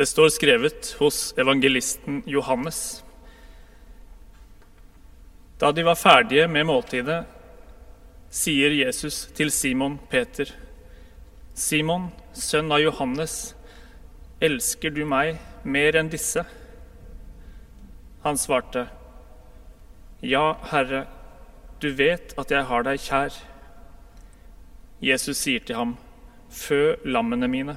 Det står skrevet hos evangelisten Johannes. Da de var ferdige med måltidet, sier Jesus til Simon Peter.: Simon, sønn av Johannes, elsker du meg mer enn disse? Han svarte, Ja, Herre, du vet at jeg har deg kjær. Jesus sier til ham, Fø lammene mine.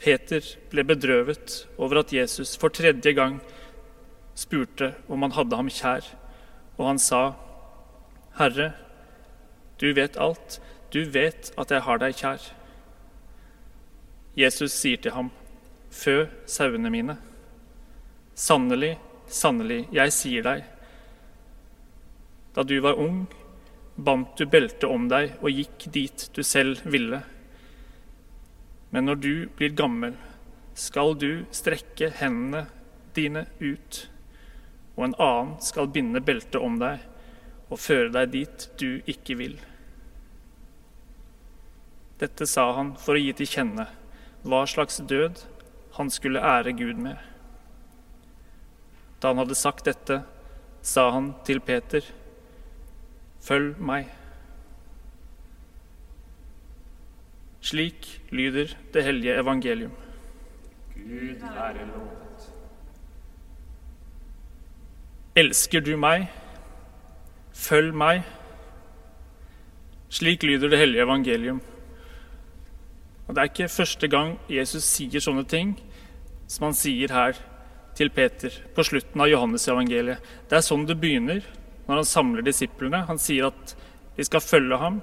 Peter ble bedrøvet over at Jesus for tredje gang spurte om han hadde ham kjær, og han sa, Herre, du vet alt, du vet at jeg har deg kjær. Jesus sier til ham, Fø sauene mine. Sannelig, sannelig, jeg sier deg, da du var ung, bandt du beltet om deg og gikk dit du selv ville. Men når du blir gammel, skal du strekke hendene dine ut, og en annen skal binde beltet om deg og føre deg dit du ikke vil. Dette sa han for å gi til kjenne hva slags død han skulle ære Gud med. Da han hadde sagt dette, sa han til Peter, Følg meg. Slik lyder det hellige evangelium. Gud være lovet. Elsker du meg? Følg meg. Slik lyder det hellige evangelium. Og Det er ikke første gang Jesus sier sånne ting som han sier her til Peter på slutten av Johannes-evangeliet. Det er sånn det begynner når han samler disiplene. Han sier at de skal følge ham,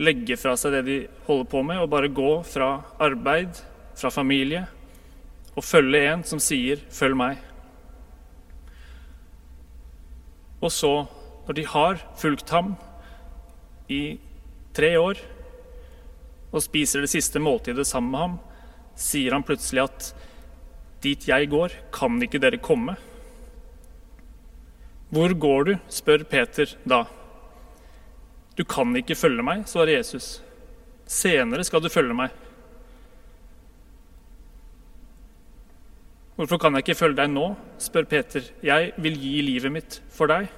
legge fra seg det de holder på med, og bare gå fra arbeid, fra familie, og følge en som sier 'følg meg'. Og så, når de har fulgt ham i tre år og spiser det siste måltidet sammen med ham, sier han plutselig at 'dit jeg går, kan ikke dere komme'. Hvor går du? spør Peter da. Du kan ikke følge meg, svarer Jesus. Senere skal du følge meg. Hvorfor kan jeg ikke følge deg nå? spør Peter. Jeg vil gi livet mitt for deg.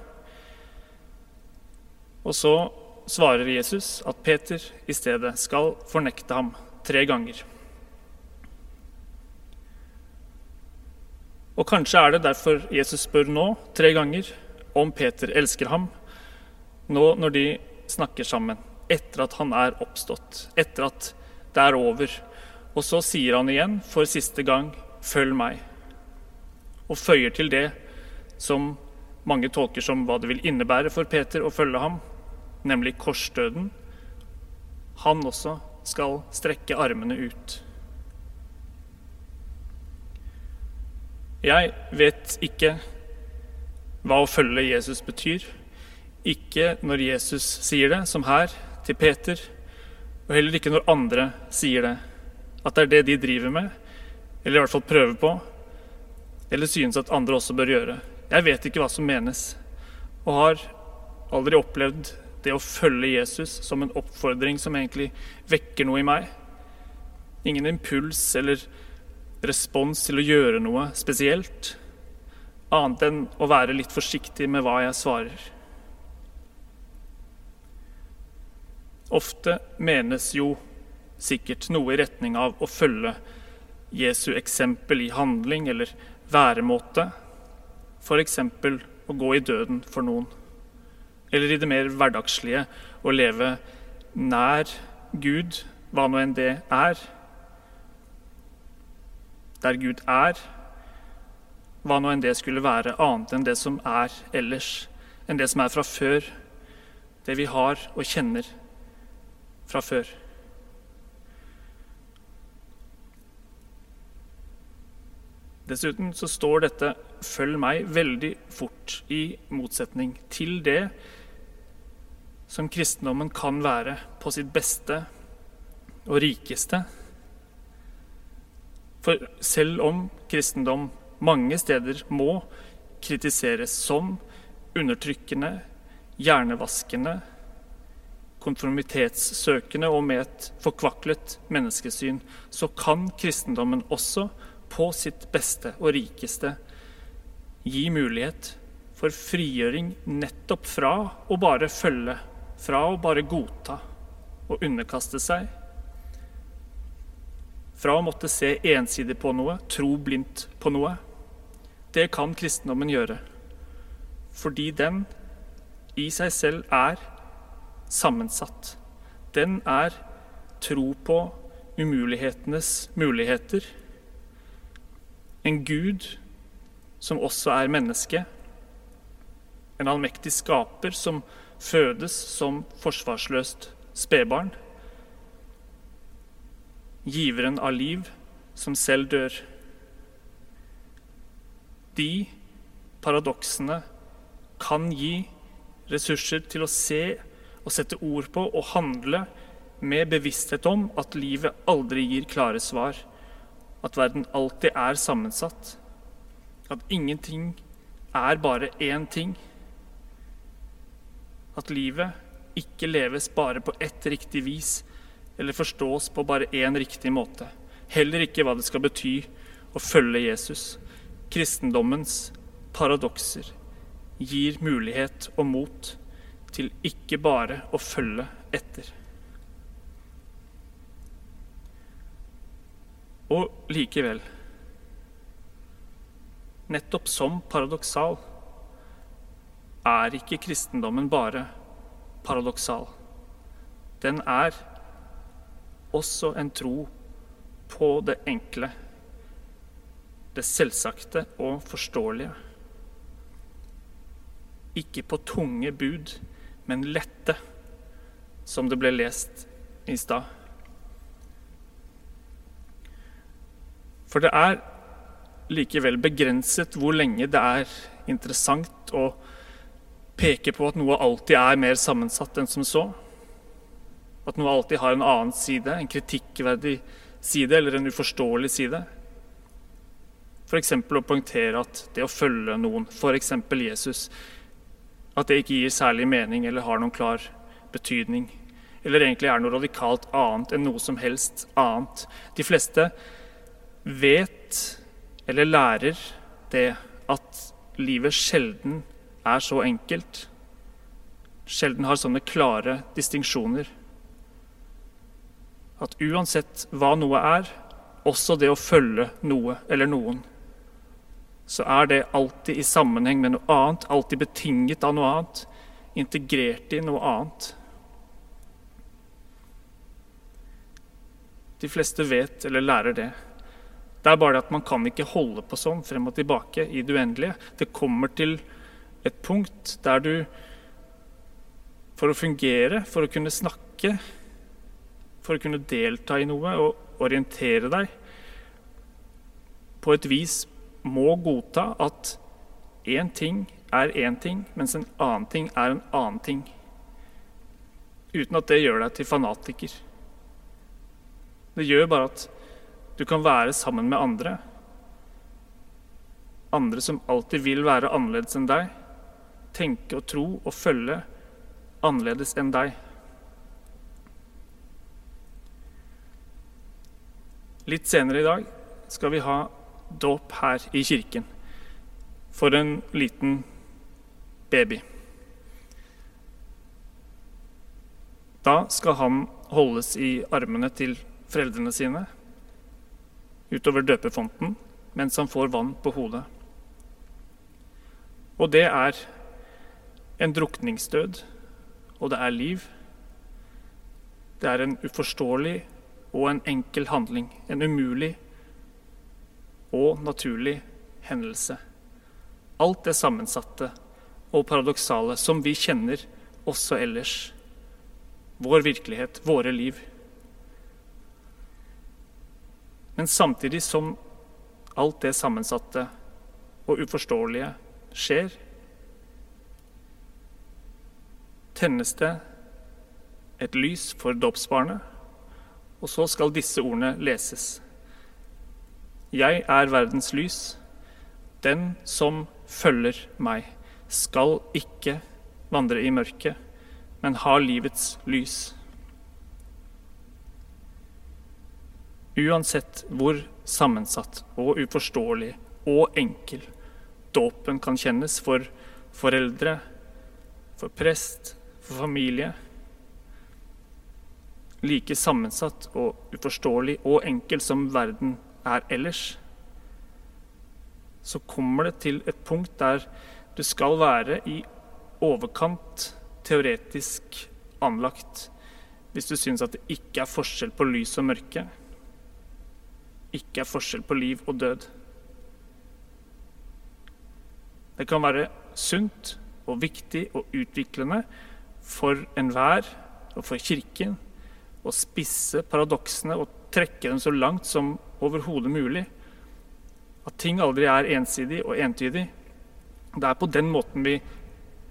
Og så svarer Jesus at Peter i stedet skal fornekte ham tre ganger. Og kanskje er det derfor Jesus spør nå, tre ganger, om Peter elsker ham, nå når de snakker sammen, etter at han er oppstått, etter at det er over. Og så sier han igjen for siste gang, 'Følg meg', og føyer til det som mange tolker som hva det vil innebære for Peter å følge ham, nemlig korsdøden. Han også skal strekke armene ut. Jeg vet ikke hva å følge Jesus betyr. Ikke når Jesus sier det, som her, til Peter, og heller ikke når andre sier det. At det er det de driver med, eller i hvert fall prøver på, eller synes at andre også bør gjøre. Jeg vet ikke hva som menes, og har aldri opplevd det å følge Jesus som en oppfordring som egentlig vekker noe i meg. Ingen impuls eller respons til å gjøre noe spesielt, annet enn å være litt forsiktig med hva jeg svarer. Ofte menes jo sikkert noe i retning av å følge Jesu eksempel i handling eller væremåte, f.eks. å gå i døden for noen, eller i det mer hverdagslige å leve nær Gud, hva nå enn det er der Gud er, hva nå enn det skulle være, annet enn det som er ellers, enn det som er fra før, det vi har og kjenner fra før. Dessuten så står dette 'følg meg' veldig fort i motsetning til det som kristendommen kan være på sitt beste og rikeste. For selv om kristendom mange steder må kritiseres som undertrykkende, hjernevaskende, konformitetssøkende og med et forkvaklet menneskesyn, så kan kristendommen også på sitt beste og rikeste gi mulighet for frigjøring nettopp fra å bare følge, fra å bare godta og underkaste seg. Fra å måtte se ensidig på noe, tro blindt på noe. Det kan kristendommen gjøre, fordi den i seg selv er sammensatt. Den er tro på umulighetenes muligheter. En Gud som også er menneske. En allmektig skaper som fødes som forsvarsløst spedbarn. Giveren av liv som selv dør. De paradoksene kan gi ressurser til å se å sette ord på og handle med bevissthet om at livet aldri gir klare svar. At verden alltid er sammensatt. At ingenting er bare én ting. At livet ikke leves bare på ett riktig vis eller forstås på bare én riktig måte. Heller ikke hva det skal bety å følge Jesus. Kristendommens paradokser gir mulighet og mot til ikke bare å følge etter. Og likevel Nettopp som paradoksal er ikke kristendommen bare paradoksal. Den er også en tro på det enkle, det selvsagte og forståelige. Ikke på tunge bud men lette, som det ble lest i stad. For det er likevel begrenset hvor lenge det er interessant å peke på at noe alltid er mer sammensatt enn som så. At noe alltid har en annen side, en kritikkverdig side eller en uforståelig side. F.eks. å poengtere at det å følge noen, f.eks. Jesus, at det ikke gir særlig mening eller har noen klar betydning. Eller egentlig er noe radikalt annet enn noe som helst annet. De fleste vet eller lærer det at livet sjelden er så enkelt. Sjelden har sånne klare distinksjoner. At uansett hva noe er, også det å følge noe eller noen, så er det alltid i sammenheng med noe annet, alltid betinget av noe annet, integrert i noe annet. De fleste vet eller lærer det. Det er bare det at man kan ikke holde på sånn frem og tilbake i det uendelige. Det kommer til et punkt der du for å fungere, for å kunne snakke, for å kunne delta i noe og orientere deg på et vis må godta at én ting er én ting, mens en annen ting er en annen ting. Uten at det gjør deg til fanatiker. Det gjør bare at du kan være sammen med andre. Andre som alltid vil være annerledes enn deg. Tenke og tro og følge annerledes enn deg. Litt senere i dag skal vi ha dåp her i kirken for en liten baby. Da skal han holdes i armene til foreldrene sine utover døpefonten mens han får vann på hodet. Og det er en drukningsdød, og det er liv. Det er en uforståelig og en enkel handling, en umulig og naturlig hendelse. Alt det sammensatte og paradoksale som vi kjenner også ellers. Vår virkelighet, våre liv. Men samtidig som alt det sammensatte og uforståelige skjer, tennes det et lys for dåpsbarnet, og så skal disse ordene leses. Jeg er verdens lys. Den som følger meg, skal ikke vandre i mørket, men ha livets lys. Uansett hvor sammensatt og uforståelig og enkel dåpen kan kjennes for foreldre, for prest, for familie Like sammensatt og uforståelig og enkel som verden er ellers, så kommer det til et punkt der du skal være i overkant teoretisk anlagt hvis du syns at det ikke er forskjell på lys og mørke, ikke er forskjell på liv og død. Det kan være sunt og viktig og utviklende for enhver og for Kirken å spisse paradoksene og trekke dem så langt som overhodet mulig. At ting aldri er ensidig og entydig. Det er på den måten vi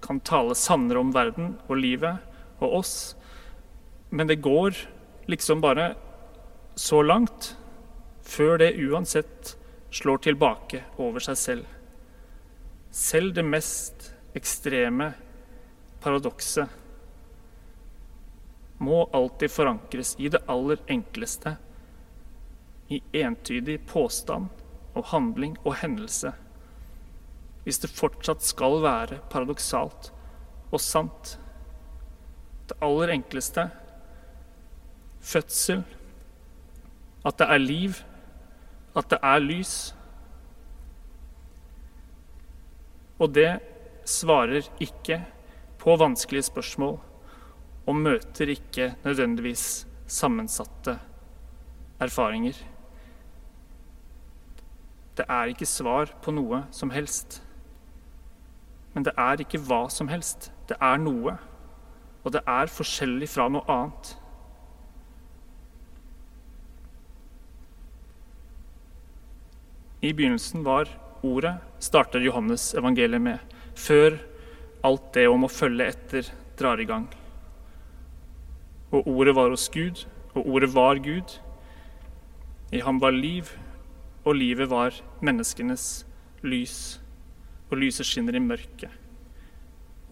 kan tale sannere om verden og livet og oss. Men det går liksom bare så langt før det uansett slår tilbake over seg selv. Selv det mest ekstreme paradokset må alltid forankres i det aller enkleste, i entydig påstand og handling og hendelse, hvis det fortsatt skal være paradoksalt og sant. Det aller enkleste fødsel, at det er liv, at det er lys. Og det svarer ikke på vanskelige spørsmål og møter ikke nødvendigvis sammensatte erfaringer. Det er ikke svar på noe som helst. Men det er ikke hva som helst. Det er noe. Og det er forskjellig fra noe annet. I begynnelsen var ordet, starter Johannes evangeliet med, før alt det om å følge etter drar i gang. Og ordet var hos Gud, og ordet var Gud. I ham var liv, og livet var menneskenes lys. Og lyset skinner i mørket.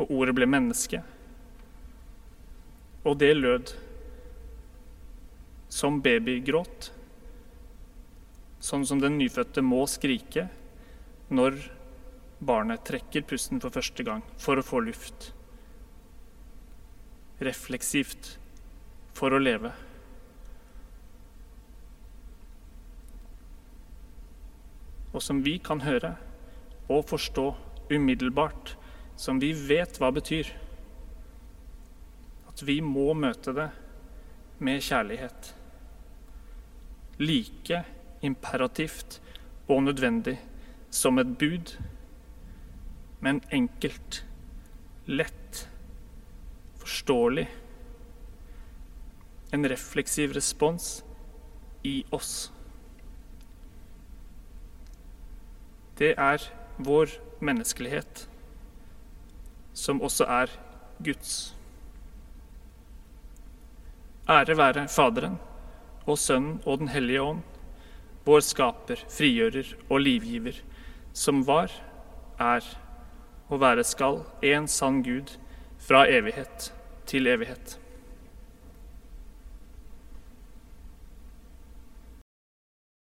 Og ordet ble menneske. Og det lød som babygråt, sånn som den nyfødte må skrike når barnet trekker pusten for første gang for å få luft. Refleksivt for å leve. Og som vi kan høre og forstå umiddelbart, som vi vet hva betyr. At vi må møte det med kjærlighet. Like imperativt og nødvendig som et bud, men enkelt, lett, forståelig en refleksiv respons i oss. Det er vår menneskelighet, som også er Guds. Ære være Faderen og Sønnen og Den hellige ånd, vår skaper, frigjører og livgiver, som var, er og være skal en sann Gud fra evighet til evighet.